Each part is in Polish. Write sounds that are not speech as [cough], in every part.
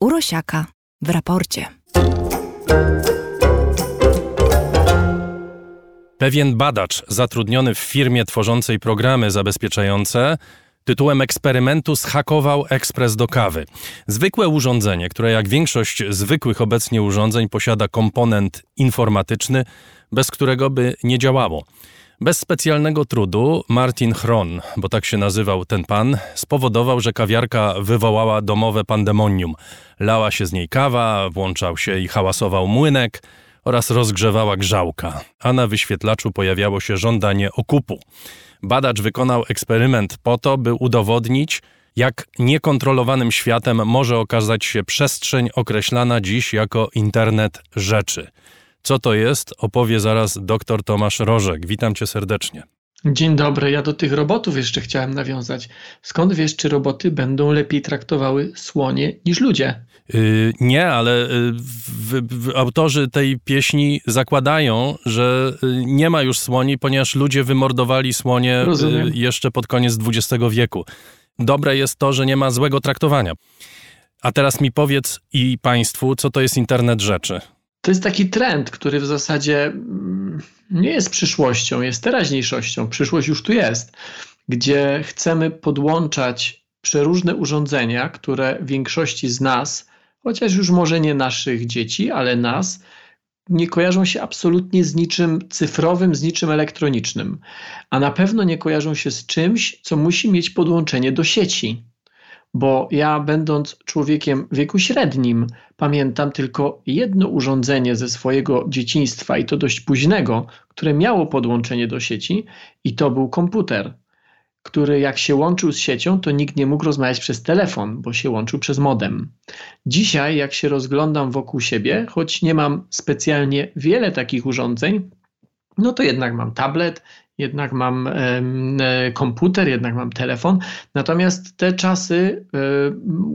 Urosiaka w raporcie. Pewien badacz zatrudniony w firmie tworzącej programy zabezpieczające tytułem eksperymentu zhakował ekspres do kawy. Zwykłe urządzenie, które jak większość zwykłych obecnie urządzeń posiada komponent informatyczny, bez którego by nie działało. Bez specjalnego trudu Martin Chron, bo tak się nazywał ten pan, spowodował, że kawiarka wywołała domowe pandemonium. Lała się z niej kawa, włączał się i hałasował młynek oraz rozgrzewała grzałka, a na wyświetlaczu pojawiało się żądanie okupu. Badacz wykonał eksperyment po to, by udowodnić, jak niekontrolowanym światem może okazać się przestrzeń określana dziś jako internet rzeczy. Co to jest, opowie zaraz dr Tomasz Rożek. Witam cię serdecznie. Dzień dobry, ja do tych robotów jeszcze chciałem nawiązać. Skąd wiesz, czy roboty będą lepiej traktowały słonie niż ludzie? Yy, nie, ale yy, w, w, autorzy tej pieśni zakładają, że yy, nie ma już słoni, ponieważ ludzie wymordowali słonie yy, jeszcze pod koniec XX wieku. Dobre jest to, że nie ma złego traktowania. A teraz mi powiedz i Państwu, co to jest internet rzeczy. To jest taki trend, który w zasadzie mm, nie jest przyszłością, jest teraźniejszością. Przyszłość już tu jest, gdzie chcemy podłączać przeróżne urządzenia, które większości z nas, chociaż już może nie naszych dzieci, ale nas, nie kojarzą się absolutnie z niczym cyfrowym, z niczym elektronicznym, a na pewno nie kojarzą się z czymś, co musi mieć podłączenie do sieci bo ja, będąc człowiekiem w wieku średnim, pamiętam tylko jedno urządzenie ze swojego dzieciństwa i to dość późnego, które miało podłączenie do sieci, i to był komputer, który jak się łączył z siecią, to nikt nie mógł rozmawiać przez telefon, bo się łączył przez modem. Dzisiaj, jak się rozglądam wokół siebie, choć nie mam specjalnie wiele takich urządzeń, no to jednak mam tablet, jednak mam e, komputer, jednak mam telefon. Natomiast te czasy, e,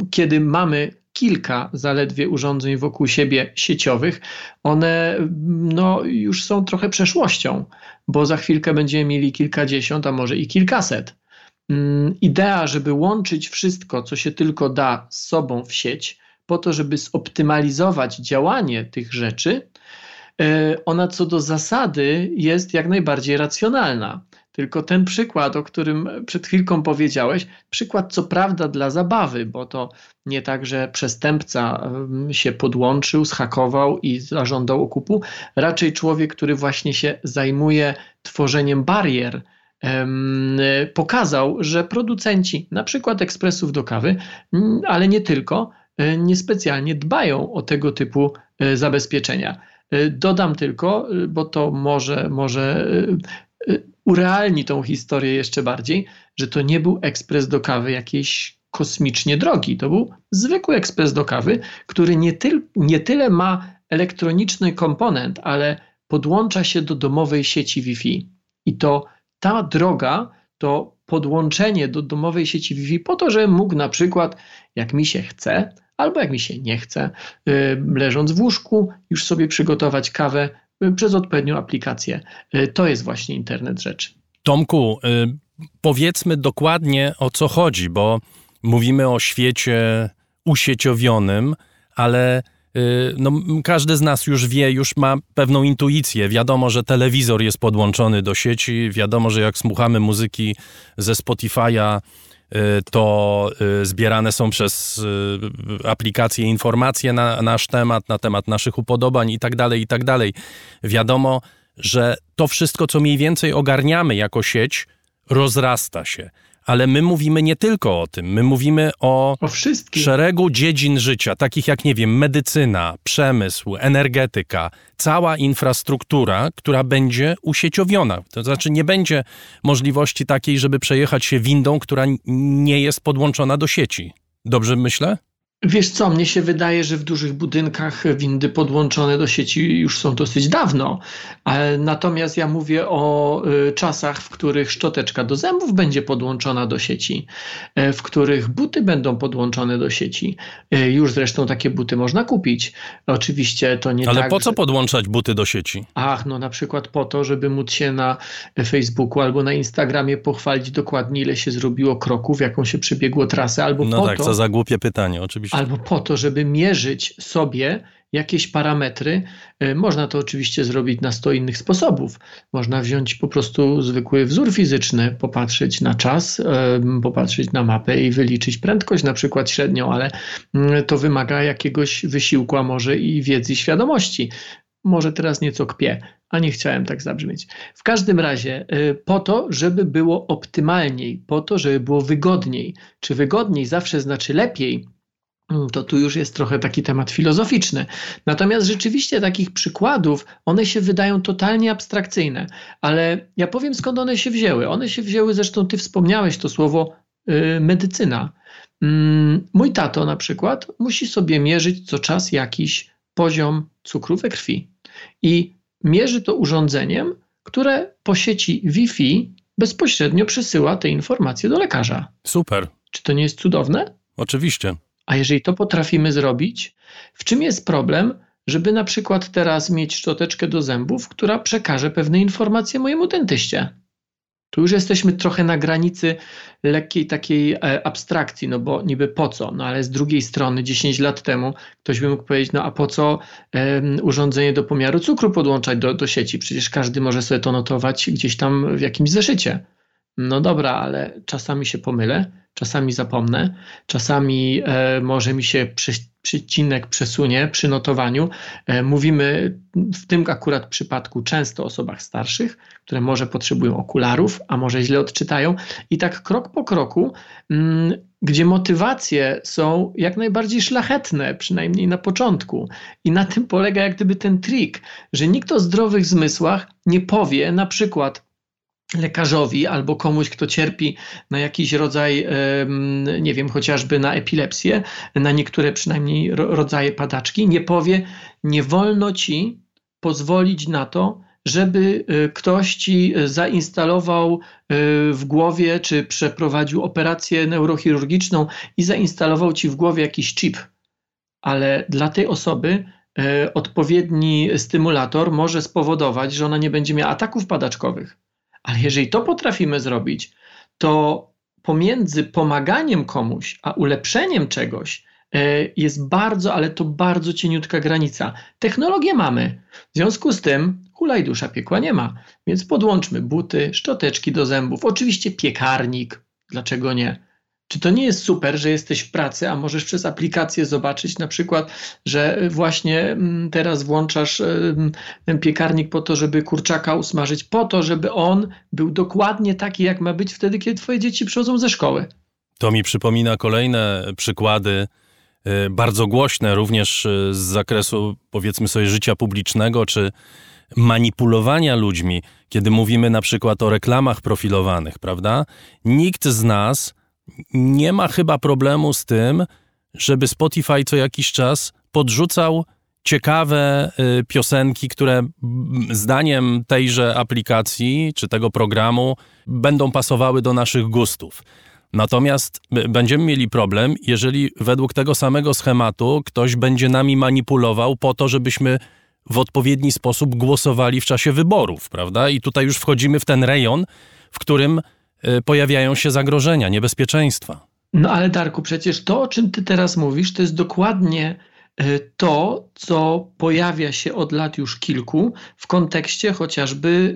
kiedy mamy kilka zaledwie urządzeń wokół siebie sieciowych, one no, już są trochę przeszłością, bo za chwilkę będziemy mieli kilkadziesiąt, a może i kilkaset. Mm, idea, żeby łączyć wszystko, co się tylko da z sobą w sieć, po to, żeby zoptymalizować działanie tych rzeczy, ona co do zasady jest jak najbardziej racjonalna. Tylko ten przykład, o którym przed chwilką powiedziałeś, przykład co prawda dla zabawy, bo to nie tak, że przestępca się podłączył, schakował i zażądał okupu, raczej człowiek, który właśnie się zajmuje tworzeniem barier, pokazał, że producenci na przykład ekspresów do kawy, ale nie tylko, e, niespecjalnie dbają o tego typu e, zabezpieczenia. Y, dodam tylko, y, bo to może, może y, urealni tą historię jeszcze bardziej, że to nie był ekspres do kawy jakiejś kosmicznie drogi. To był zwykły ekspres do kawy, który nie, tyl, nie tyle ma elektroniczny komponent, ale podłącza się do domowej sieci Wi-Fi. I to ta droga to podłączenie do domowej sieci Wi-Fi po to, że mógł na przykład, jak mi się chce, albo jak mi się nie chce, y, leżąc w łóżku, już sobie przygotować kawę y, przez odpowiednią aplikację. Y, to jest właśnie internet rzeczy. Tomku, powiedzmy dokładnie o co chodzi, bo mówimy o świecie usieciowionym, ale no, każdy z nas już wie, już ma pewną intuicję. Wiadomo, że telewizor jest podłączony do sieci, wiadomo, że jak słuchamy muzyki ze Spotify'a, to y, zbierane są przez y, aplikacje informacje na nasz temat, na temat naszych upodobań i tak dalej, i tak. Wiadomo, że to wszystko, co mniej więcej ogarniamy jako sieć, rozrasta się ale my mówimy nie tylko o tym. My mówimy o, o szeregu dziedzin życia, takich jak, nie wiem, medycyna, przemysł, energetyka, cała infrastruktura, która będzie usieciowiona. To znaczy, nie będzie możliwości takiej, żeby przejechać się windą, która nie jest podłączona do sieci. Dobrze myślę? Wiesz co, mnie się wydaje, że w dużych budynkach windy podłączone do sieci już są dosyć dawno. Natomiast ja mówię o y, czasach, w których szczoteczka do zębów będzie podłączona do sieci, y, w których buty będą podłączone do sieci. Y, już zresztą takie buty można kupić. Oczywiście to nie Ale tak, po co że... podłączać buty do sieci? Ach, no na przykład po to, żeby móc się na Facebooku albo na Instagramie pochwalić dokładnie, ile się zrobiło kroków, jaką się przebiegło trasę, albo no po tak, to... co za głupie pytanie, Oczywiście. Albo po to, żeby mierzyć sobie jakieś parametry. E, można to oczywiście zrobić na 100 innych sposobów. Można wziąć po prostu zwykły wzór fizyczny, popatrzeć na czas, popatrzeć na mapę i wyliczyć prędkość, na przykład średnią, ale mm, to wymaga jakiegoś wysiłku, a może i wiedzy i świadomości. Może teraz nieco kpię, a nie chciałem tak zabrzmieć. W każdym razie, e, po to, żeby było optymalniej, po to, żeby było wygodniej. Czy wygodniej zawsze znaczy lepiej? Mm, to tu już jest trochę taki temat filozoficzny. Natomiast rzeczywiście takich przykładów, one się wydają totalnie abstrakcyjne, ale ja powiem skąd one się wzięły. One się wzięły, zresztą ty wspomniałeś to słowo yy, medycyna. Yy, mój tato na przykład musi sobie mierzyć co czas jakiś poziom cukru we krwi i mierzy to urządzeniem, które po sieci Wi-Fi bezpośrednio przesyła te informacje do lekarza. Super. Czy to nie jest cudowne? Oczywiście. A jeżeli to potrafimy zrobić, w czym jest problem, żeby na przykład teraz mieć szczoteczkę do zębów, która przekaże pewne informacje mojemu dentyście? Tu już jesteśmy trochę na granicy lekkiej takiej e, abstrakcji, no bo niby po co? No ale z drugiej strony 10 lat temu ktoś by mógł powiedzieć, no a po co urządzenie do pomiaru cukru podłączać do, do sieci? Przecież każdy może sobie to notować gdzieś tam w jakimś zeszycie. No dobra, ale czasami się pomylę czasami zapomnę, czasami e, może mi się przy, przycinek przesunie przy notowaniu. E, mówimy w tym akurat przypadku często o osobach starszych, które może potrzebują okularów, a może źle odczytają. I tak krok po kroku, mm, gdzie motywacje są jak najbardziej szlachetne, przynajmniej na początku. I na tym polega jak gdyby ten trik, że nikt o zdrowych zmysłach nie powie na przykład, lekarzowi albo komuś, kto cierpi na jakiś rodzaj, nie wiem, chociażby na epilepsję, na niektóre przynajmniej rodzaje padaczki, nie powie, nie wolno ci pozwolić na to, żeby e, ktoś ci zainstalował e, w głowie, czy przeprowadził operację neurochirurgiczną i zainstalował ci w głowie jakiś chip. Ale dla tej osoby e, odpowiedni stymulator może spowodować, że ona nie będzie miała ataków padaczkowych ale jeżeli to potrafimy zrobić, to pomiędzy pomaganiem komuś a ulepszeniem czegoś e, jest bardzo, ale to bardzo cieniutka granica. Technologię mamy, w związku z tym hulaj dusza piekła nie ma, więc podłączmy buty, szczoteczki do zębów, oczywiście piekarnik, dlaczego nie? Czy to nie jest super, że jesteś w pracy, a możesz przez aplikację zobaczyć na przykład, że właśnie mm, teraz włączasz ten piekarnik po to, żeby kurczaka usmażyć, po to, żeby on był dokładnie taki, jak ma być wtedy, kiedy twoje dzieci przychodzą ze szkoły. To mi przypomina kolejne przykłady, y, bardzo głośne, również y, z zakresu, powiedzmy sobie, życia publicznego, czy manipulowania ludźmi, kiedy mówimy na przykład o reklamach profilowanych, prawda? Nikt z nas nie ma chyba problemu z tym, żeby Spotify co jakiś czas podrzucał ciekawe y, piosenki, które zdaniem tejże aplikacji czy tego programu będą pasowały do naszych gustów. Natomiast będziemy mieli problem, jeżeli według tego samego schematu ktoś będzie nami manipulował po to, żebyśmy w odpowiedni sposób głosowali w czasie wyborów, prawda? I tutaj już wchodzimy w ten rejon, w którym Y, pojawiają się zagrożenia, niebezpieczeństwa. No ale Darku, przecież to, o czym ty teraz mówisz, to jest dokładnie y, to, co pojawia się od lat już kilku w kontekście chociażby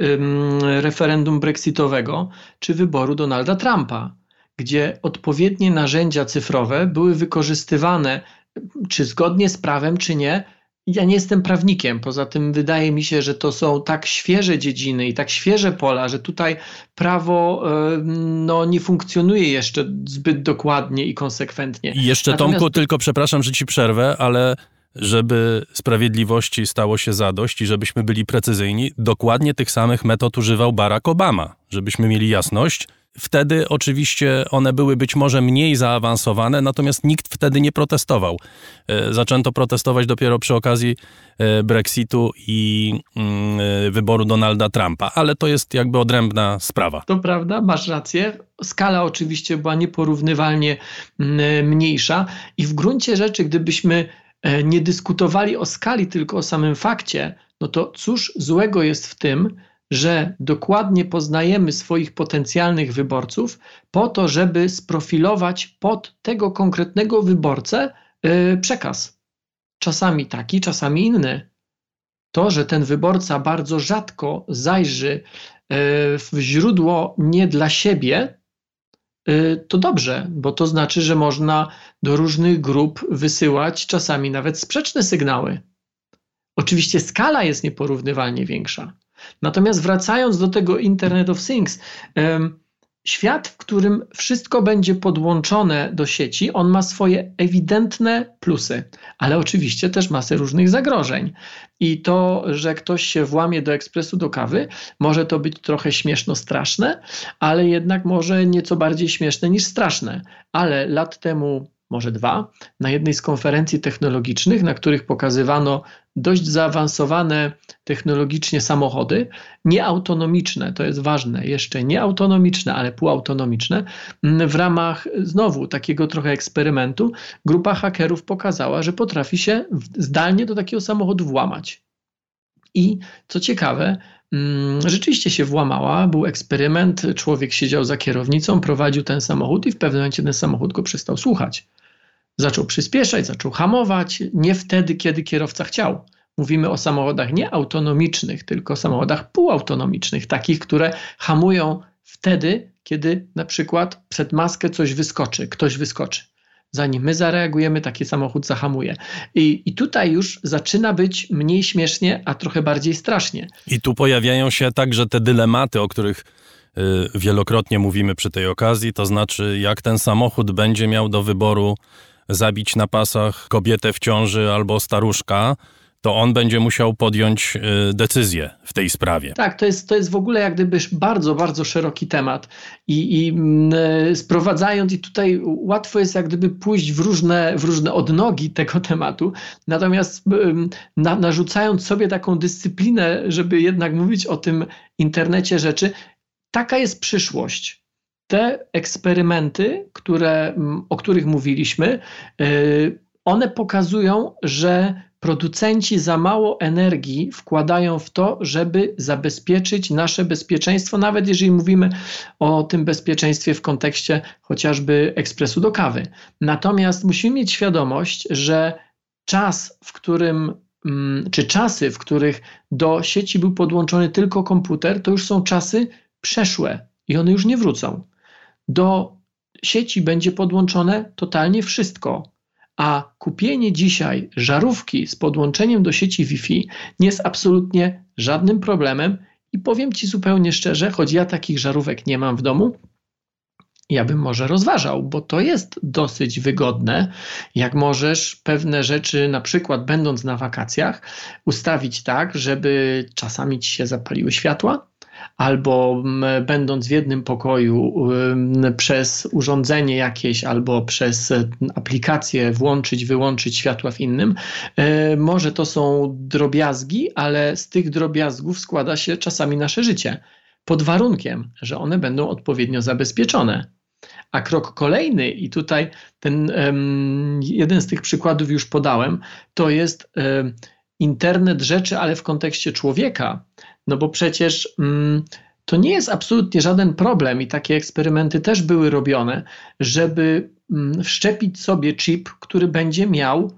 referendum brexitowego czy wyboru Donalda Trumpa, gdzie odpowiednie narzędzia cyfrowe były wykorzystywane, czy zgodnie z prawem, czy nie, ja nie jestem prawnikiem, poza tym wydaje mi się, że to są tak świeże dziedziny i tak świeże pola, że tutaj prawo e, no, nie funkcjonuje jeszcze zbyt dokładnie i konsekwentnie. I jeszcze Natomiast... Tomku, tylko przepraszam, że ci przerwę, ale żeby sprawiedliwości stało się zadość i żebyśmy byli precyzyjni, dokładnie tych samych metod używał Barack Obama, żebyśmy mieli jasność. Wtedy oczywiście one były być może mniej zaawansowane, natomiast nikt wtedy nie protestował. E, zaczęto protestować dopiero przy okazji e, Brexitu i mm, e, wyboru Donalda Trumpa, ale to jest jakby odrębna sprawa. To prawda, masz rację. Skala oczywiście była nieporównywalnie mm, mniejsza i w gruncie rzeczy, gdybyśmy nie dyskutowali o skali, tylko o samym fakcie, no to cóż złego jest w tym, że dokładnie poznajemy swoich potencjalnych wyborców po to, żeby sprofilować pod tego konkretnego wyborcę y, przekaz. Czasami taki, czasami inny. To, że ten wyborca bardzo rzadko zajrzy y, w źródło nie dla siebie, y, to dobrze, bo to znaczy, że można do różnych grup wysyłać czasami nawet sprzeczne sygnały. Oczywiście skala jest nieporównywalnie większa. Natomiast wracając do tego Internet of Things, świat, w którym wszystko będzie podłączone do sieci, on ma swoje ewidentne plusy, ale oczywiście też masę różnych zagrożeń. I to, że ktoś się włamie do ekspresu do kawy, może to być trochę śmieszno straszne, ale jednak może nieco bardziej śmieszne niż straszne. Ale lat temu może dwa, na jednej z konferencji technologicznych, na których pokazywano dość zaawansowane technologicznie samochody, nieautonomiczne, to jest ważne, jeszcze nieautonomiczne, ale półautonomiczne. W ramach znowu takiego trochę eksperymentu, grupa hakerów pokazała, że potrafi się zdalnie do takiego samochodu włamać. I co ciekawe, mm, rzeczywiście się włamała, był eksperyment, człowiek siedział za kierownicą, prowadził ten samochód i w pewnym momencie ten samochód go przestał słuchać. Zaczął przyspieszać, zaczął hamować, nie wtedy, kiedy kierowca chciał. Mówimy o samochodach nie autonomicznych, tylko samochodach półautonomicznych, takich, które hamują wtedy, kiedy na przykład przed maskę coś wyskoczy, ktoś wyskoczy. Zanim my zareagujemy, taki samochód zahamuje. I, I tutaj już zaczyna być mniej śmiesznie, a trochę bardziej strasznie. I tu pojawiają się także te dylematy, o których y, wielokrotnie mówimy przy tej okazji, to znaczy, jak ten samochód będzie miał do wyboru zabić na pasach kobietę w ciąży albo staruszka, to on będzie musiał podjąć y, decyzję w tej sprawie. Tak, to jest, to jest w ogóle jak gdyby bardzo, bardzo szeroki temat. I, i mm, y, sprowadzając, i tutaj łatwo jest jak gdyby pójść w różne, w różne odnogi tego [laughs] tematu, natomiast na, narzucając sobie taką dyscyplinę, żeby jednak mówić o tym internecie rzeczy, taka jest przyszłość. Te eksperymenty, które, o których mówiliśmy, y, one pokazują, że producenci za mało energii wkładają w to, żeby zabezpieczyć nasze bezpieczeństwo, nawet jeżeli mówimy o tym bezpieczeństwie w kontekście chociażby ekspresu do kawy. Natomiast musimy mieć świadomość, że czas, w którym mm, czy czasy, w których do sieci był podłączony tylko komputer, to już są czasy przeszłe i one już nie wrócą do sieci będzie podłączone totalnie wszystko. A kupienie dzisiaj żarówki z podłączeniem do sieci Wi-Fi nie jest absolutnie żadnym problemem. I powiem Ci zupełnie szczerze, choć ja takich żarówek nie mam w domu, ja bym może rozważał, bo to jest dosyć wygodne. Jak możesz pewne rzeczy, na przykład będąc na wakacjach, ustawić tak, żeby czasami ci się zapaliły światła, albo będąc w jednym pokoju przez urządzenie jakieś albo przez aplikację włączyć, wyłączyć światła w innym. E, może to są drobiazgi, ale z tych drobiazgów składa się czasami nasze życie. Pod warunkiem, że one będą odpowiednio zabezpieczone. A krok kolejny, i tutaj ten um, jeden z tych przykładów już podałem, to jest um, internet rzeczy, ale w kontekście człowieka. No bo przecież mm, to nie jest absolutnie żaden problem i takie eksperymenty też były robione, żeby mm, wszczepić sobie chip, który będzie miał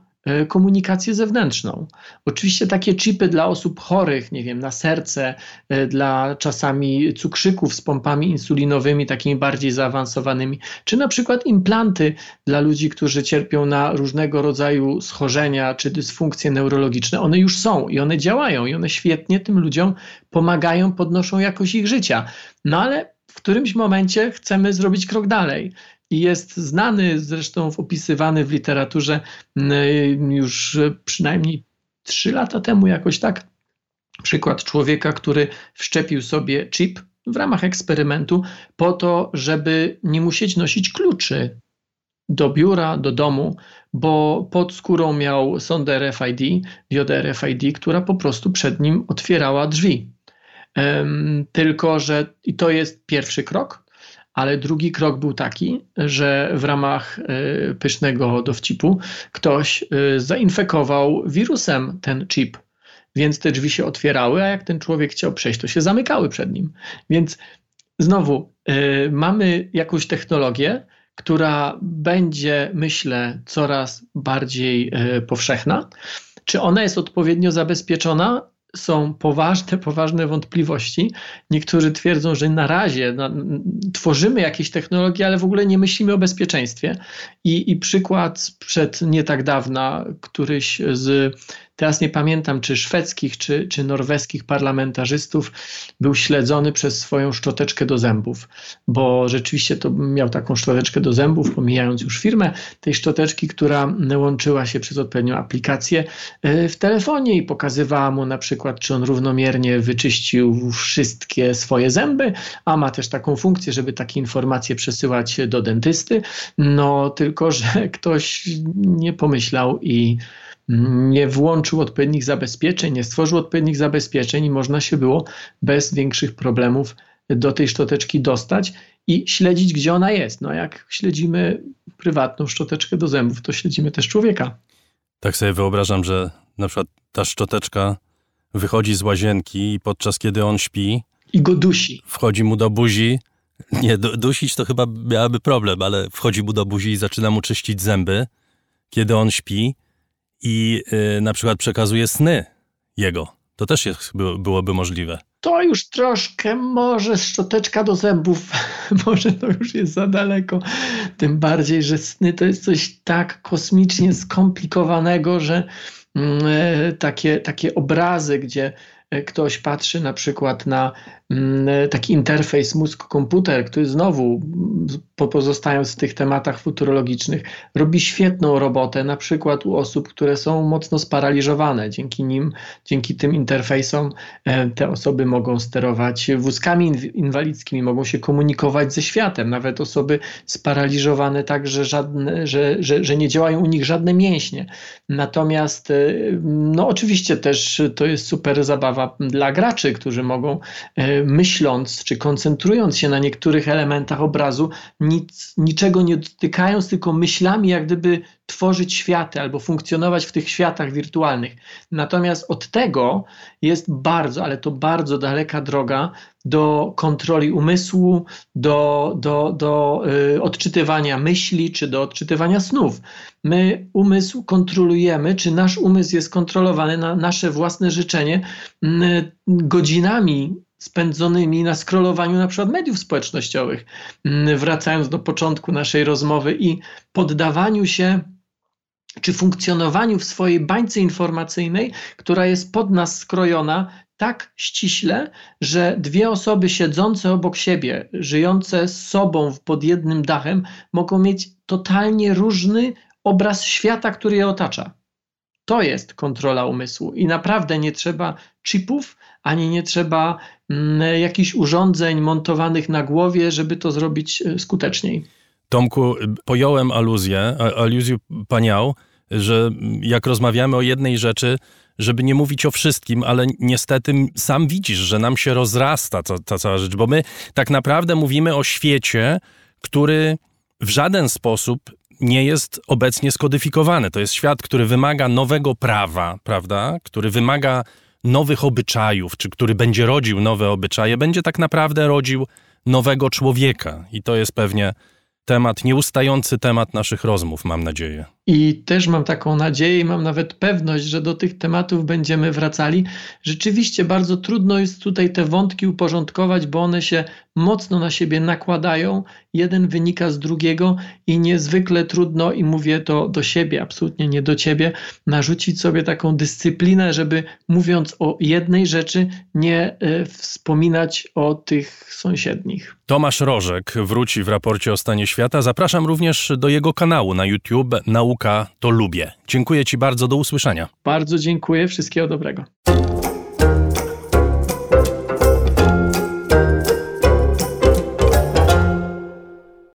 komunikację zewnętrzną. Oczywiście takie chipy dla osób chorych, nie wiem, na serce, e, dla czasami cukrzyków z pompami insulinowymi, takimi bardziej zaawansowanymi, czy na przykład implanty dla ludzi, którzy cierpią na różnego rodzaju schorzenia czy dysfunkcje neurologiczne. One już są i one działają i one świetnie tym ludziom pomagają, podnoszą jakość ich życia. No ale w którymś momencie chcemy zrobić krok dalej i jest znany, zresztą opisywany w literaturze już przynajmniej trzy lata temu, jakoś tak. Przykład człowieka, który wszczepił sobie chip w ramach eksperymentu po to, żeby nie musieć nosić kluczy do biura, do domu, bo pod skórą miał sondę RFID, diodę RFID, która po prostu przed nim otwierała drzwi. Um, tylko, że i to jest pierwszy krok, ale drugi krok był taki, że w ramach y, pysznego dowcipu ktoś y, zainfekował wirusem ten chip, więc te drzwi się otwierały, a jak ten człowiek chciał przejść, to się zamykały przed nim. Więc znowu y, mamy jakąś technologię, która będzie, myślę, coraz bardziej powszechna. Czy ona jest odpowiednio zabezpieczona? Są poważne, poważne wątpliwości. Niektórzy twierdzą, że na razie tworzymy jakieś technologie, ale w ogóle nie myślimy o bezpieczeństwie. I, I przykład przed nie tak dawna, któryś z Teraz nie pamiętam, czy szwedzkich, czy, czy norweskich parlamentarzystów był śledzony przez swoją szczoteczkę do zębów, bo rzeczywiście to miał taką szczoteczkę do zębów, pomijając już firmę tej szczoteczki, która łączyła się przez odpowiednią aplikację e, w telefonie i pokazywała mu na przykład, czy on równomiernie wyczyścił wszystkie swoje zęby, a ma też taką funkcję, żeby takie informacje przesyłać do dentysty. No tylko, że [laughs] ktoś nie pomyślał i nie włączył odpowiednich zabezpieczeń, nie stworzył odpowiednich zabezpieczeń i można się było bez większych problemów do tej szczoteczki dostać i śledzić, gdzie ona jest. No jak śledzimy prywatną szczoteczkę do zębów, to śledzimy też człowieka. Tak sobie wyobrażam, że na przykład ta szczoteczka wychodzi z łazienki i podczas kiedy on śpi i go dusi. Wchodzi mu do buzi. [laughs] Nie, dusić to chyba miałaby problem, ale wchodzi mu do buzi i zaczyna mu czyścić zęby, kiedy on śpi i y, na przykład przekazuje sny jego. To też jest, byłoby możliwe. To już troszkę może szczoteczka do zębów, [laughs] może to już jest za daleko. Tym bardziej, że sny to jest coś tak kosmicznie skomplikowanego, że e, takie, takie obrazy, gdzie e, ktoś patrzy na przykład na taki interfejs mózg-komputer, który znowu, pozostając w tych tematach futurologicznych, robi świetną robotę, na przykład u osób, które są mocno sparaliżowane. Dzięki nim, dzięki tym interfejsom e, te osoby mogą sterować wózkami inwalidzkimi, mogą się komunikować ze światem. Nawet osoby sparaliżowane tak, że, żadne, że, że, że nie działają u nich żadne mięśnie. Natomiast, e, no oczywiście też to jest super zabawa dla graczy, którzy mogą e, myśląc czy koncentrując się na niektórych elementach obrazu, nic, niczego nie dotykając, tylko myślami, jak gdyby tworzyć światy albo funkcjonować w tych światach wirtualnych. Natomiast od tego jest bardzo, ale to bardzo daleka droga do kontroli umysłu, do, do, do y, odczytywania myśli czy do odczytywania snów. My umysł kontrolujemy, czy nasz umysł jest kontrolowany na nasze własne życzenie y, godzinami spędzonymi na scrollowaniu na przykład mediów społecznościowych. Mm, wracając do początku naszej rozmowy i poddawaniu się czy funkcjonowaniu w swojej bańce informacyjnej, która jest pod nas skrojona tak ściśle, że dwie osoby siedzące obok siebie, żyjące z sobą pod jednym dachem, mogą mieć totalnie różny obraz świata, który je otacza. To jest kontrola umysłu i naprawdę nie trzeba chipów, ani nie trzeba mm, jakichś urządzeń montowanych na głowie, żeby to zrobić e, skuteczniej. Tomku, pojąłem aluzję, aluzję paniał, że jak rozmawiamy o jednej rzeczy, żeby nie mówić o wszystkim, ale niestety sam widzisz, że nam się rozrasta ta, ta cała rzecz, bo my tak naprawdę mówimy o świecie, który w żaden sposób nie jest obecnie skodyfikowany. To jest świat, który wymaga nowego prawa, prawda? Który wymaga nowych obyczajów, czy który będzie rodził nowe obyczaje, będzie tak naprawdę rodził nowego człowieka. I to jest pewnie temat, nieustający temat naszych rozmów, mam nadzieję. I też mam taką nadzieję mam nawet pewność, że do tych tematów będziemy wracali. Rzeczywiście bardzo trudno jest tutaj te wątki uporządkować, bo one się mocno na siebie nakładają. Jeden wynika z drugiego i niezwykle trudno, i mówię to do siebie, absolutnie nie do ciebie, narzucić sobie taką dyscyplinę, żeby mówiąc o jednej rzeczy, nie y, wspominać o tych sąsiednich. Tomasz Rożek wróci w raporcie o stanie świata. Zapraszam również do jego kanału na YouTube Nauka to lubię. Dziękuję Ci bardzo, do usłyszenia. Bardzo dziękuję, wszystkiego dobrego.